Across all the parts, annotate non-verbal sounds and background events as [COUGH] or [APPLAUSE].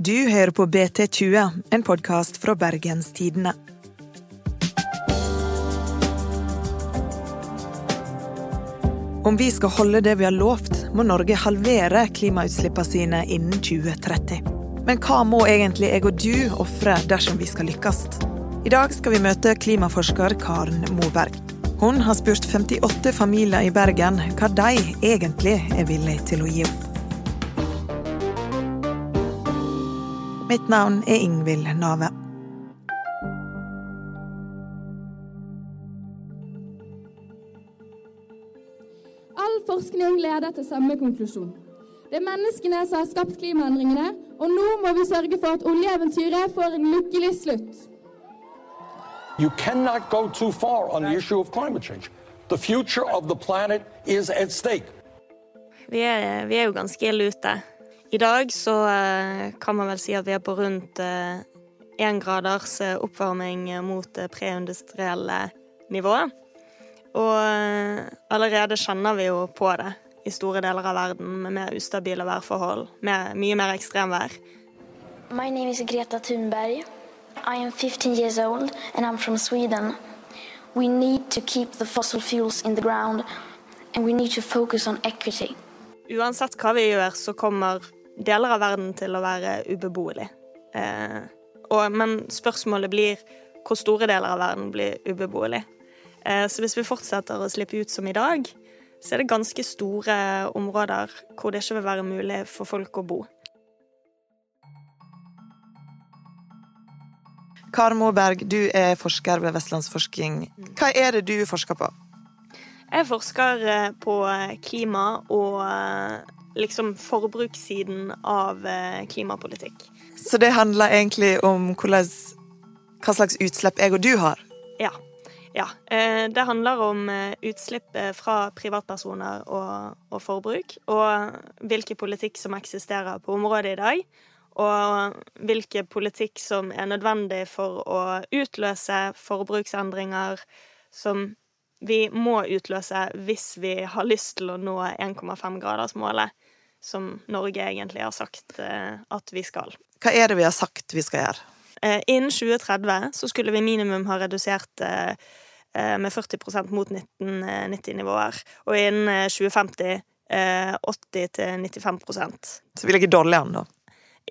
Du hører på BT20, en podkast fra Bergens Tidende. Om vi skal holde det vi har lovt, må Norge halvere klimautslippene sine innen 2030. Men hva må egentlig jeg og du ofre dersom vi skal lykkes? I dag skal vi møte klimaforsker Karen Moberg. Hun har spurt 58 familier i Bergen hva de egentlig er villige til å gi opp. Mitt navn er Ingvild Nave. All forskning leder til samme konklusjon. Det er menneskene som har skapt klimaendringene, og nå må vi sørge for at oljeeventyret får en lykkelig slutt. You cannot go too far on the issue of climate change. The future of the planet is at stake. Vi er, vi er jo ganske ille ute. I dag så eh, kan man vel si at vi er på rundt én graders eh, oppvarming mot det preindustrielle nivået. Og eh, allerede kjenner vi jo på det i store deler av verden med mer ustabile værforhold, mer, mye mer ekstremvær. My name is Greta Thunberg. I am 15 years old and I'm from Sweden. We need to keep the fossil fuels in the ground and we need to focus on equity. Uansett hva vi gjør, så kommer deler av verden til å være ubeboelig. Eh, og, men spørsmålet blir hvor store deler av verden blir ubeboelig. Eh, så hvis vi fortsetter å slippe ut som i dag, så er det ganske store områder hvor det ikke vil være mulig for folk å bo. Kar Moberg, du er forsker ved Vestlandsforsking. Hva er det du forsker på? Jeg forsker eh, på klima og eh, liksom forbrukssiden av eh, klimapolitikk. Så det handler egentlig om hvordan, hva slags utslipp jeg og du har? Ja. ja. Det handler om utslipp fra privatpersoner og, og forbruk, og hvilken politikk som eksisterer på området i dag og hvilken politikk som er nødvendig for å utløse forbruksendringer som vi må utløse hvis vi har lyst til å nå 1,5-gradersmålet, som Norge egentlig har sagt at vi skal. Hva er det vi har sagt vi skal gjøre? Innen 2030 så skulle vi minimum ha redusert med 40% mot 1990-nivåer, og innen 2050 80-95% Så vi ligger dårlig an, da?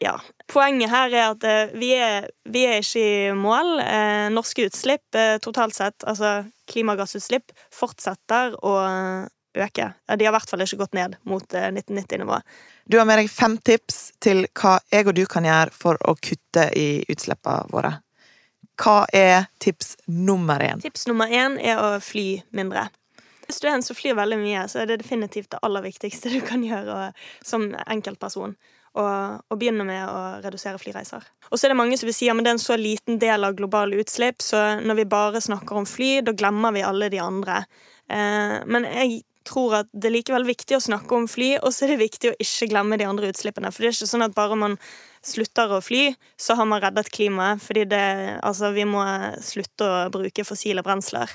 Ja. Poenget her er at vi er, vi er ikke i mål. Eh, norske utslipp eh, totalt sett, altså klimagassutslipp, fortsetter å øke. De har i hvert fall ikke gått ned mot eh, 1990-nivået. Du har med deg fem tips til hva jeg og du kan gjøre for å kutte i utslippene våre. Hva er tips nummer én? Tips nummer én er å fly mindre. Hvis du er en som flyr veldig mye, så er det definitivt det aller viktigste du kan gjøre som enkeltperson og, å begynne med å redusere flyreiser. Og så er det mange som vil si ja, det er en så liten del av globale utslipp, så når vi bare snakker om fly, da glemmer vi alle de andre. Eh, men jeg tror at det er likevel viktig å snakke om fly, og så er det viktig å ikke glemme de andre utslippene. For det er ikke sånn at bare man slutter å fly, så har man reddet klimaet. Fordi det, altså, vi må slutte å bruke fossile brensler.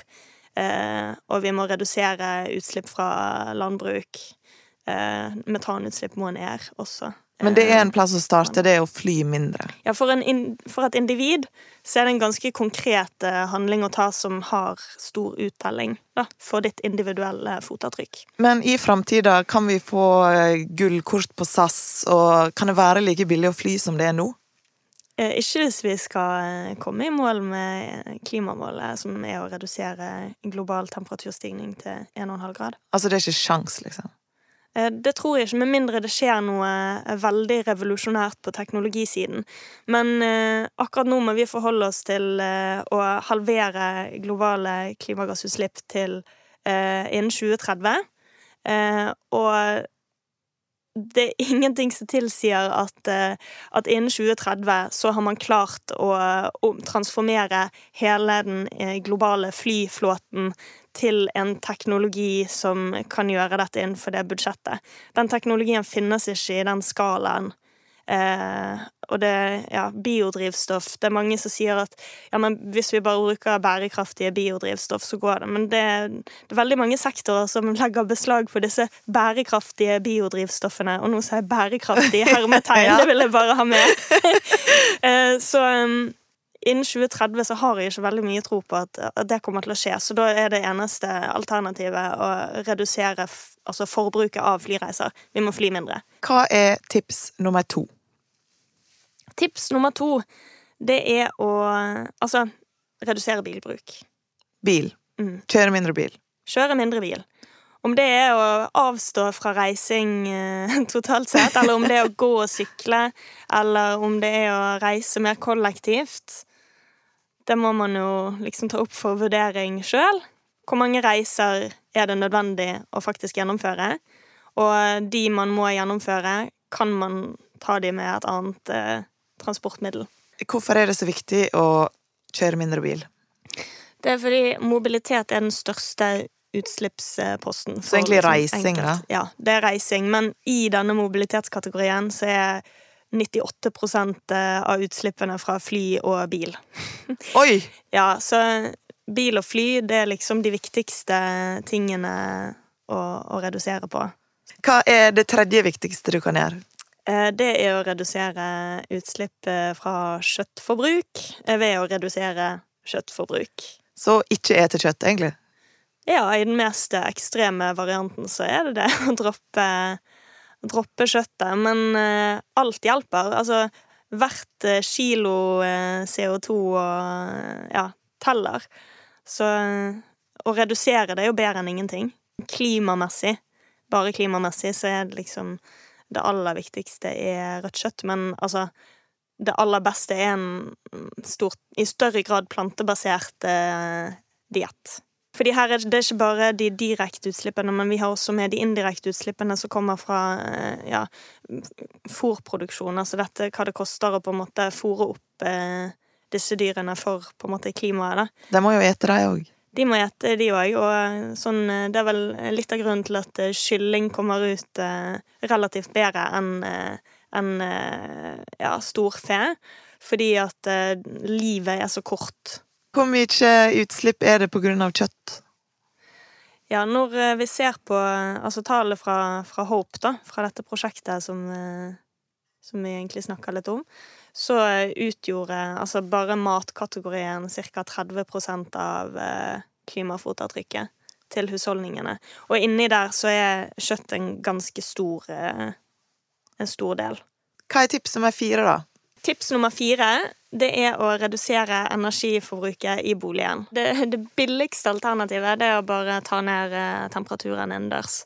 Eh, og vi må redusere utslipp fra landbruk. Eh, metanutslipp må ned også. Men det er en plass å starte, det er å fly mindre. Ja, for, en, for et individ så er det en ganske konkret uh, handling å ta som har stor uttelling da, for ditt individuelle fotavtrykk. Men i framtida, kan vi få uh, gullkort på SAS, og kan det være like billig å fly som det er nå? Ikke hvis vi skal komme i mål med klimamålet, som er å redusere global temperaturstigning til 1,5 grad. Altså det er ikke sjans, liksom? Det tror jeg ikke, med mindre det skjer noe veldig revolusjonært på teknologisiden. Men eh, akkurat nå må vi forholde oss til eh, å halvere globale klimagassutslipp til eh, innen 2030. og det er ingenting som tilsier at, at, innen 2030 så har man klart å, å transformere hele den globale flyflåten til en teknologi som kan gjøre dette innenfor det budsjettet. Den teknologien finnes ikke i den skalaen Eh, og det ja, biodrivstoff Det er mange som sier at ja, men hvis vi bare bruker bærekraftige biodrivstoff, så går det. Men det, det er veldig mange sektorer som legger beslag på disse bærekraftige biodrivstoffene. Og nå sier jeg bærekraftige hermetegn, [LAUGHS] det vil jeg bare ha med. [LAUGHS] Eh, så um, innen 2030 så har jeg ikke veldig mye tro på at, at det kommer til å skje. Så da er det eneste alternativet å redusere altså forbruket av flyreiser. Vi må fly mindre. Hva er tips nummer to? Tips nummer to, det er å altså redusere bilbruk. Bil. Mm. Kjøre mindre bil. Kjøre mindre bil. Om det er å avstå fra reising eh, [LAUGHS] totalt sett, eller om det er å gå og sykle, eller om det er å reise mer kollektivt, det må man jo liksom ta opp for vurdering sjøl. Hvor mange reiser er det nødvendig å faktisk gjennomføre? Og de man må gjennomføre, kan man ta de med et annet eh, transportmiddel. Hvorfor er det så viktig å kjøre mindre bil? Det er fordi mobilitet er den største utslippsposten. Så egentlig liksom reising, da? Ja, det er reising. Men i denne mobilitetskategorien så er 98% av utslippene fra fly og bil. [LAUGHS] Oi! Ja, så bil og fly, det er liksom de viktigste tingene å, å redusere på. Hva er det tredje viktigste du kan gjøre? Eh, Det er å redusere utslipp eh, fra kjøttforbruk eh, ved å redusere kjøttforbruk. Så ikke ete kjøtt, egentlig. Ja, i den mest ekstreme varianten så er det det [LAUGHS] å droppe, droppe kjøttet. Men eh, alt hjelper. Altså, hvert eh, kilo eh, CO2 og ja, teller. Så å redusere det er jo bedre enn ingenting. Klimamessig, bare klimamessig, så er det liksom Det aller viktigste er rødt kjøtt, men altså det aller beste er en stor, i større grad plantebasert eh, diett. Fordi her er det det ikke bare de direkte utslippene, men vi har også med de indirekte utslippene som kommer fra eh, ja, fôrproduksjon. Altså dette hva det koster å på en måte fôre opp eh, disse dyrene for på en måte klimaet. da. De må jo ete, de òg. De må ete, de òg. Og sånn, eh, det er vel litt av grunnen til at eh, kylling kommer ut eh, relativt bedre enn eh, eh, ja, storfe. Fordi at eh, livet er så kort. Hvor mye utslipp er det av kjøtt? Ja, når eh, vi ser på eh, altså tallet fra, fra Hope, da, fra dette prosjektet som, eh, som vi egentlig snakka litt om, så utgjorde altså bare matkategorien ca. 30% av klimafotavtrykket til husholdningene. Og inni der så er kjøtt en ganske stor en stor del. Hva er tips nummer fire, da? Tips nummer fire det er å redusere energiforbruket i boligen. Det, det billigste alternativet det er å bare ta ned eh, temperaturen innendørs.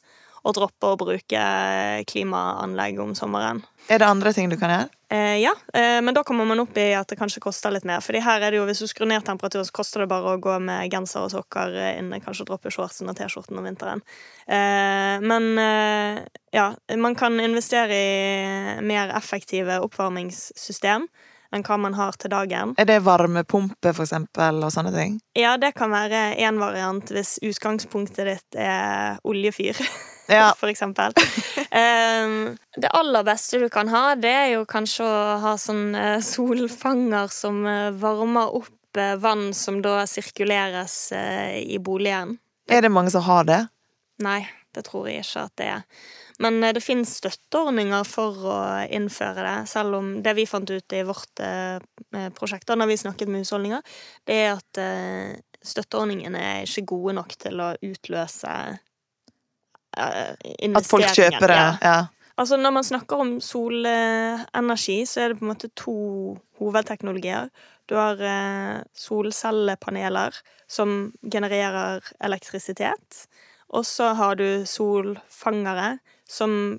Og droppe å bruke eh, klimaanlegg om sommeren. Er det andre ting du kan gjøre? Eh, ja, eh, men da kommer man opp i at det kanskje koster litt mer. Fordi her er det jo, hvis du skrur ned temperaturen, så koster det bare å gå med genser og sokker eh, inne. Kanskje droppe shortsen og T-skjorten om vinteren. Eh, men eh, ja, man kan investere i mer effektive oppvarmingssystem enn hva man har til dagen. Er det varmepumpe, for eksempel, og sånne ting? Ja, det kan være én variant hvis utgangspunktet ditt er oljefyr. [LAUGHS] Ja. For eksempel. Um, det aller beste du kan ha, det er jo kanskje å ha sånn solfanger som eh, varmer opp eh, vann som da sirkuleres eh, i boligen. Er det mange som har det? Nei, det tror jeg ikke at det er. Men eh, det finnes støtteordninger for å innføre det, selv om det vi fant ut i vårt eh, eh, prosjekt da når vi snakket med husholdninger, det er at støtteordningene er ikke gode nok til å utløse investeringen. At folk kjøper det? Ja. Altså Når man snakker om solenergi, så er det på en måte to hovedteknologier. Du har solcellepaneler som genererer elektrisitet. Og så har du solfangere som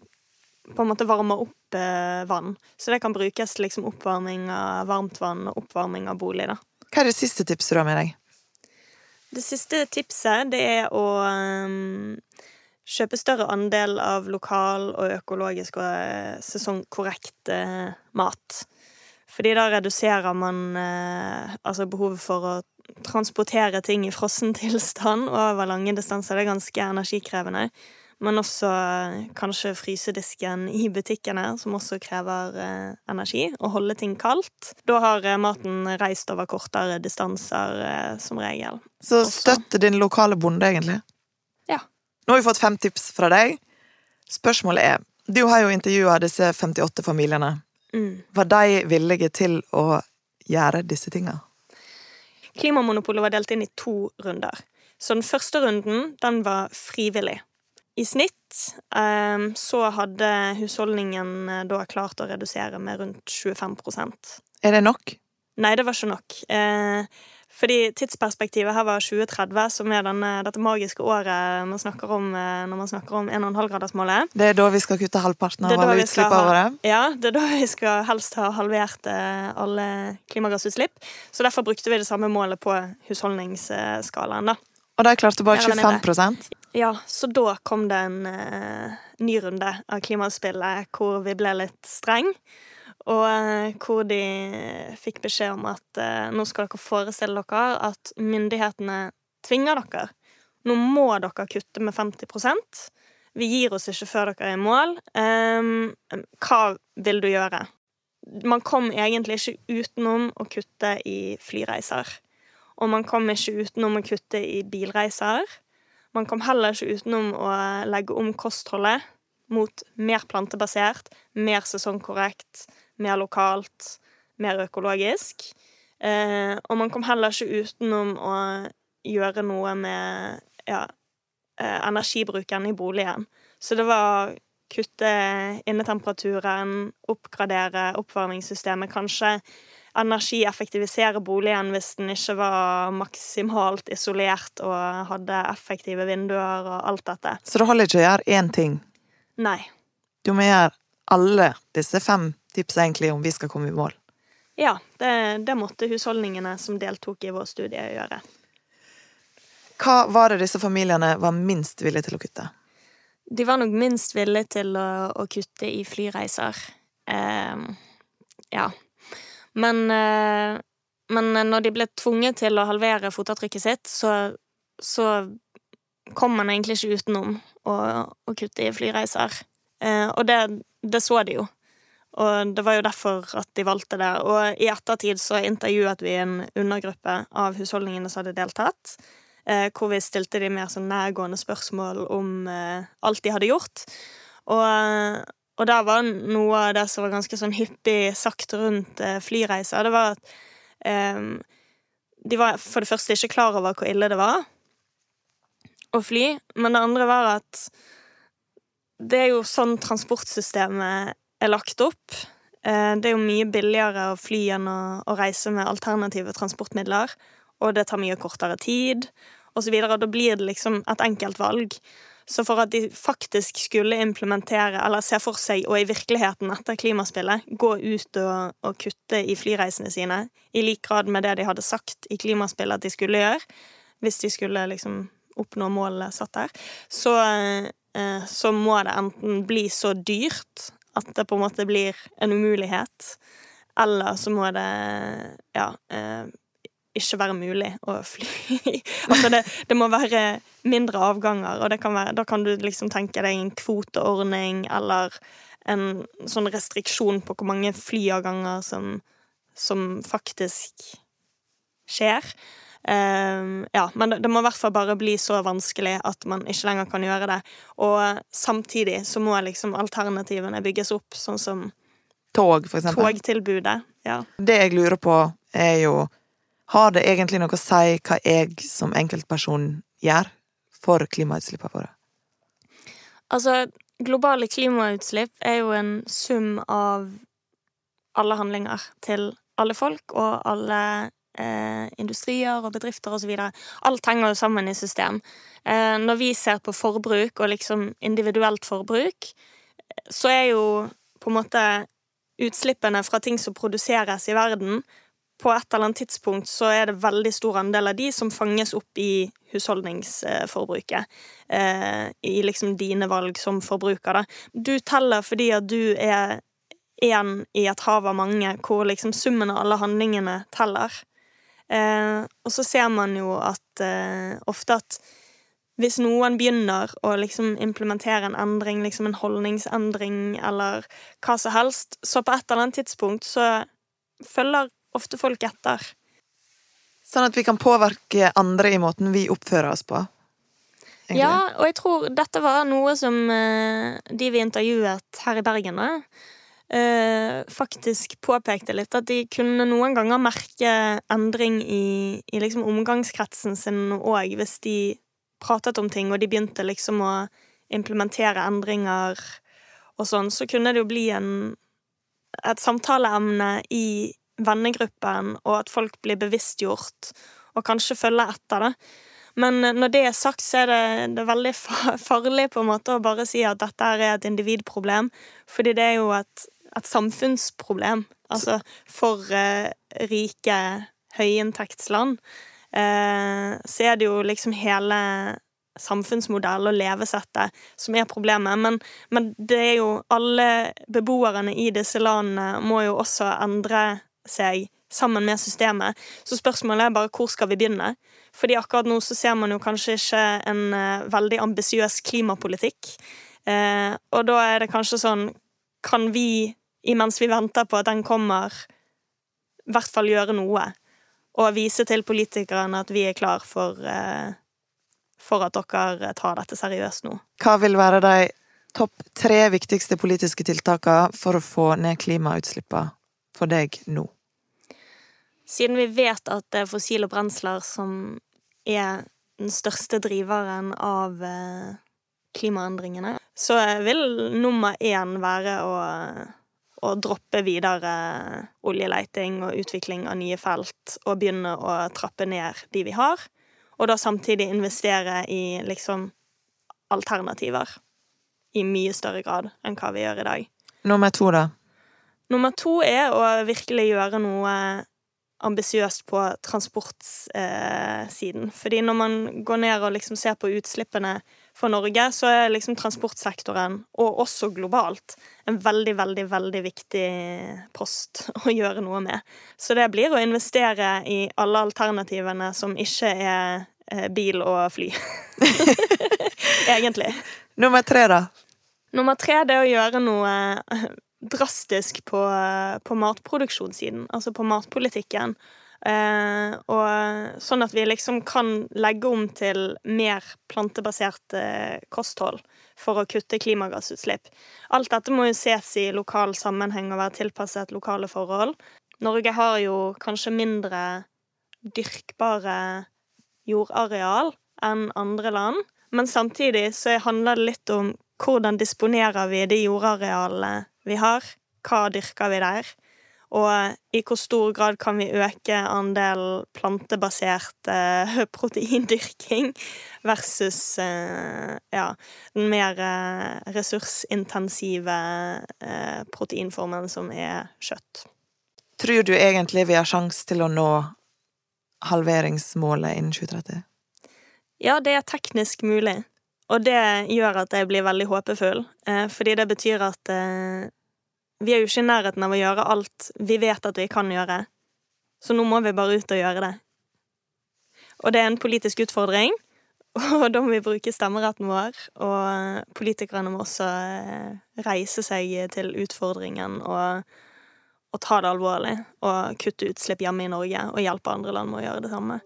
på en måte varmer opp eh, vann. Så det kan brukes til liksom oppvarming av varmt vann og oppvarming av bolig. da. Hva er det siste tipset du har med deg? Det siste tipset det er å um, kjøpe større andel av lokal og økologisk og eh, sesongkorrekt eh, mat. Fordi da reduserer man eh, altså behovet for å transportere ting i frossen [LAUGHS] tilstand over lange distanser. Det er ganske energikrevende. Men også kanskje frysedisken i butikkene, som også krever eh, energi. Og holde ting kaldt. Da har eh, maten reist over kortere distanser, eh, som regel. Så støtt din lokale bonde, egentlig. Ja. Nå har vi fått fem tips fra deg. Spørsmålet er Du har jo intervjua disse 58 familiene. Mm. Var de villige til å gjøre disse tinga? Klimamonopolet var delt inn i to runder. Så den første runden, den var frivillig. I snitt um, så hadde husholdningen eh, da klart å redusere med rundt 25% Er det nok? Nei, det var ikke nok. Eh, fordi tidsperspektivet her var 2030, som er denne, dette magiske året man snakker om eh, når man snakker om 1,5-gradersmålet. Det er da vi skal kutte halvparten av alle utslipp over det? Ja, det er da vi skal helst ha halvert eh, alle klimagassutslipp. Så derfor brukte vi det samme målet på husholdningsskalaen, da. Og de klarte bare Mer eller 25 Ja, så da kom det en eh, ny runde av klimaspillet hvor vi ble litt streng. Og eh, hvor de fikk beskjed om at eh, nå skal dere forestille dere at myndighetene tvinger dere. Nå må dere kutte med 50% Vi gir oss ikke før dere er i mål. Ehm, hva vil du gjøre? Man kom egentlig ikke utenom å kutte i flyreiser. Og man kom ikke utenom å kutte i bilreiser. Man kom heller ikke utenom å legge om kostholdet mot mer plantebasert, mer sesongkorrekt, mer lokalt, mer økologisk. Eh, og man kom heller ikke utenom å gjøre noe med ja, eh, energibruken i boligen. Så det var kutte innetemperaturen, oppgradere oppvarmingssystemet, kanskje energieffektivisere boligen hvis den ikke var maksimalt isolert og hadde effektive vinduer og alt dette. Så det holder ikke å gjøre én ting. Nei. Du må gjøre alle disse fem tipsene egentlig om vi skal komme i mål. Ja, det, det måtte husholdningene som deltok i vår studie, gjøre. Hva var det disse familiene var minst villige til å kutte? De var nok minst villige til å, å kutte i flyreiser. Eh, ja. Men, eh, men når de ble tvunget til å halvere fotavtrykket sitt, så, så kom man egentlig ikke utenom å, å kutte i flyreiser. Eh, og det, det så de jo. Og det var jo derfor at de valgte det. Og i ettertid så intervjuet vi en undergruppe av husholdningene som hadde deltatt. Eh, hvor vi stilte de mer sånn nærgående spørsmål om alt de hadde gjort. Og, og der var noe av det som var ganske sånn hyppig sagt rundt eh, flyreiser. Det var at um, de var for det første ikke klar over hvor ille det var å fly. Men det andre var at det er jo sånn transportsystemet er lagt opp. Eh, Det er jo mye billigere å fly enn å, reise med alternative transportmidler. Og det tar mye kortere tid, og så videre. Da blir det liksom et enkelt valg. Så for at de faktisk skulle implementere, eller se for seg, og i virkeligheten etter klimaspillet, gå ut og, og kutte i flyreisene sine, i lik grad med det de hadde sagt i klimaspillet at de skulle gjøre, hvis de skulle liksom oppnå målet satt der, så, eh, så må det enten bli så dyrt at det på en måte blir en umulighet, eller så må det ja, eh, ikke være mulig å fly. [LAUGHS] altså det, det må være mindre avganger, og det kan være, da kan du liksom tenke deg en kvoteordning eller en sånn restriksjon på hvor mange flyavganger som, som faktisk skjer. Um, ja, men det, det må i hvert fall bare bli så vanskelig at man ikke lenger kan gjøre det. Og samtidig så må liksom alternativene bygges opp, sånn som Tog, for eksempel. togtilbudet. Ja. Det jeg lurer på, er jo Har det egentlig noe å si hva jeg som enkeltperson gjør for klimautslippene våre? Altså, globale klimautslipp er jo en sum av alle handlinger til alle folk og alle eh, industrier og bedrifter videre. Alt henger jo sammen i system. Eh, når vi ser på forbruk og liksom individuelt forbruk, så er jo på en måte utslippene fra ting som produseres i verden, på et eller annet tidspunkt så er det veldig stor andel av de som fanges opp i husholdningsforbruket. Eh, I liksom dine valg som forbruker, da. Du teller fordi at du er én i et hav av mange, hvor liksom summen av alle handlingene teller. Eh, og så ser man jo at eh, ofte at hvis noen begynner å liksom implementere en endring, liksom en holdningsendring eller hva som helst, så på et eller annet tidspunkt så følger ofte folk etter. Sånn at vi kan påvirke andre i måten vi oppfører oss på? Egentlig. Ja, og jeg tror dette var noe som uh, de vi intervjuet her i Bergen, uh, faktisk påpekte litt. At de kunne noen ganger merke endring i, i liksom omgangskretsen sin òg, hvis de pratet om ting, og de begynte liksom å implementere endringer og sånn, så kunne det jo bli en, et samtaleemne i vennegruppen, og at folk blir bevisstgjort og kanskje følger etter, det. Men når det er sagt, så er det, det er veldig farlig på en måte å bare si at dette er et individproblem, fordi det er jo et, et samfunnsproblem. Altså for eh, rike høyinntektsland Eh, så er det jo liksom hele samfunnsmodell og levesettet som er problemet. Men, men, det er jo alle beboerne i disse landene må jo også endre seg sammen med systemet. Så spørsmålet er bare hvor skal vi begynne? Fordi akkurat nå så ser man jo kanskje ikke en uh, veldig ambisiøs klimapolitikk. Eh, og da er det kanskje sånn Kan vi, imens vi venter på at den kommer, i hvert fall gjøre noe? og vise til politikerne at vi er klar for, eh, for at dere tar dette seriøst nå. Hva vil være de topp tre viktigste politiske tiltakene for å få ned klimautslippene for deg nå? Siden vi vet at det er fossile brensler som er den største driveren av eh, klimaendringene, så vil nummer én være å å droppe videre oljeleiting og utvikling av nye felt og begynne å trappe ned de vi har, og da samtidig investere i liksom alternativer i mye større grad enn hva vi gjør i dag. Nummer to, da? Nummer to er å virkelig gjøre noe ambisiøst på transportsiden. Fordi når man går ned og liksom ser på utslippene for Norge, så er liksom transportsektoren, og også globalt, en veldig, veldig, veldig viktig post [LAUGHS] å gjøre noe med. Så det blir å investere i alle alternativene som ikke er eh, bil og fly. [LAUGHS] Egentlig. Nummer tre, da? Nummer tre det er å gjøre noe drastisk på, på matproduksjonssiden, altså på matpolitikken. Eh, og sånn at vi liksom kan legge om til mer plantebasert eh, kosthold for å kutte klimagassutslipp. Alt dette må jo ses i lokal sammenheng og være tilpasset lokale forhold. Norge har jo kanskje mindre dyrkbare jordareal enn andre land, men samtidig så handler det litt om hvordan disponerer vi de jordarealene vi har, hva dyrker vi der? Og i hvor stor grad kan vi øke andelen plantebasert eh, [LAUGHS] proteindyrking versus eh, ja, den mer eh, ressursintensive eh, proteinformen som er kjøtt. Tror du egentlig vi har sjanse til å nå halveringsmålet innen 2030? Ja, det er teknisk mulig. Og det gjør at jeg blir veldig håpefull, eh, fordi det betyr at eh, vi er jo ikke i nærheten av å gjøre alt vi vet at vi kan gjøre, så nå må vi bare ut og gjøre det. Og det er en politisk utfordring, [LAUGHS] og da må vi bruke stemmeretten vår. Og politikerne må også eh, reise seg til utfordringen og, og ta det alvorlig. Og kutte utslipp hjemme i Norge og hjelpe andre land med å gjøre det samme.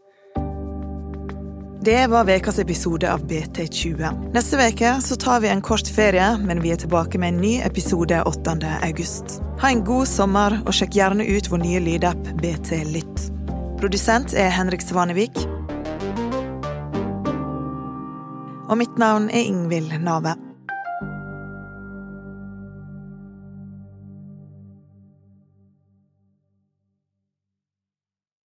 Det var ukas episode av BT20. Neste uke så tar vi en kort ferie, men vi er tilbake med en ny episode 8. august. Ha en god sommer, og sjekk gjerne ut vår nye lydapp BT Lytt. Produsent er Henrik Svanevik. Og mitt navn er Ingvild Nave.